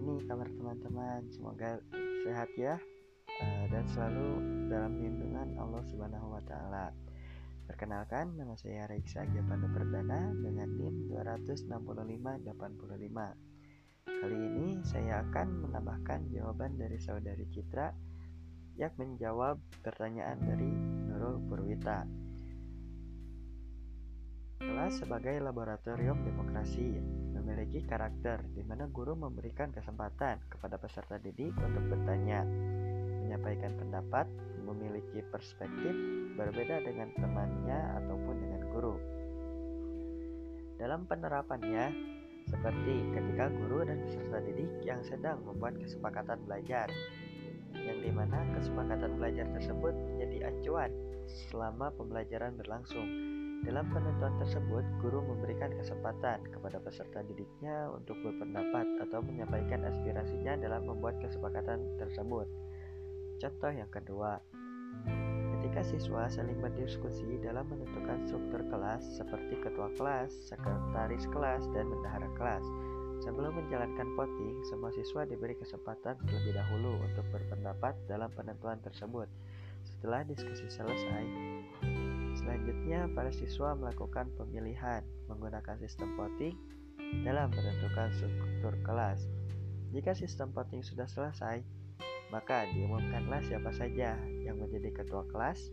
nih kabar teman-teman? Semoga sehat ya uh, dan selalu dalam lindungan Allah Subhanahu wa taala. Perkenalkan, nama saya Raisa Giapando Perdana dengan NIM 26585. Kali ini saya akan menambahkan jawaban dari saudari Citra yang menjawab pertanyaan dari Nurul Purwita. Kelas sebagai laboratorium demokrasi memiliki karakter di mana guru memberikan kesempatan kepada peserta didik untuk bertanya, menyampaikan pendapat, memiliki perspektif berbeda dengan temannya ataupun dengan guru. Dalam penerapannya, seperti ketika guru dan peserta didik yang sedang membuat kesepakatan belajar, yang di mana kesepakatan belajar tersebut menjadi acuan selama pembelajaran berlangsung. Dalam penentuan tersebut, guru memberikan kesempatan kepada peserta didiknya untuk berpendapat atau menyampaikan aspirasinya dalam membuat kesepakatan tersebut. Contoh yang kedua, ketika siswa saling berdiskusi dalam menentukan struktur kelas seperti ketua kelas, sekretaris kelas, dan bendahara kelas. Sebelum menjalankan voting, semua siswa diberi kesempatan terlebih dahulu untuk berpendapat dalam penentuan tersebut. Setelah diskusi selesai, para siswa melakukan pemilihan menggunakan sistem voting dalam menentukan struktur kelas. Jika sistem voting sudah selesai, maka diumumkanlah siapa saja yang menjadi ketua kelas,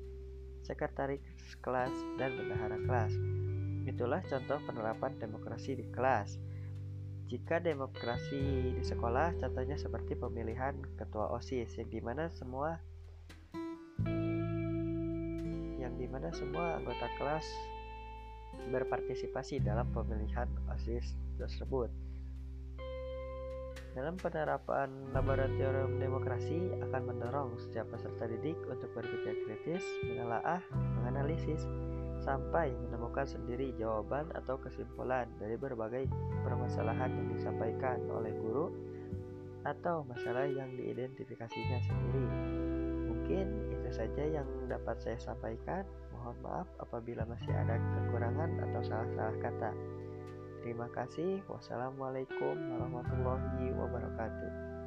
sekretaris kelas, dan bendahara kelas. Itulah contoh penerapan demokrasi di kelas. Jika demokrasi di sekolah, contohnya seperti pemilihan ketua OSIS, yang di mana semua yang di mana semua anggota kelas berpartisipasi dalam pemilihan OSIS tersebut. Dalam penerapan laboratorium demokrasi akan mendorong setiap peserta didik untuk berpikir kritis, menelaah, menganalisis, sampai menemukan sendiri jawaban atau kesimpulan dari berbagai permasalahan yang disampaikan oleh guru atau masalah yang diidentifikasinya sendiri. Mungkin saja yang dapat saya sampaikan. Mohon maaf apabila masih ada kekurangan atau salah-salah kata. Terima kasih. Wassalamualaikum warahmatullahi wabarakatuh.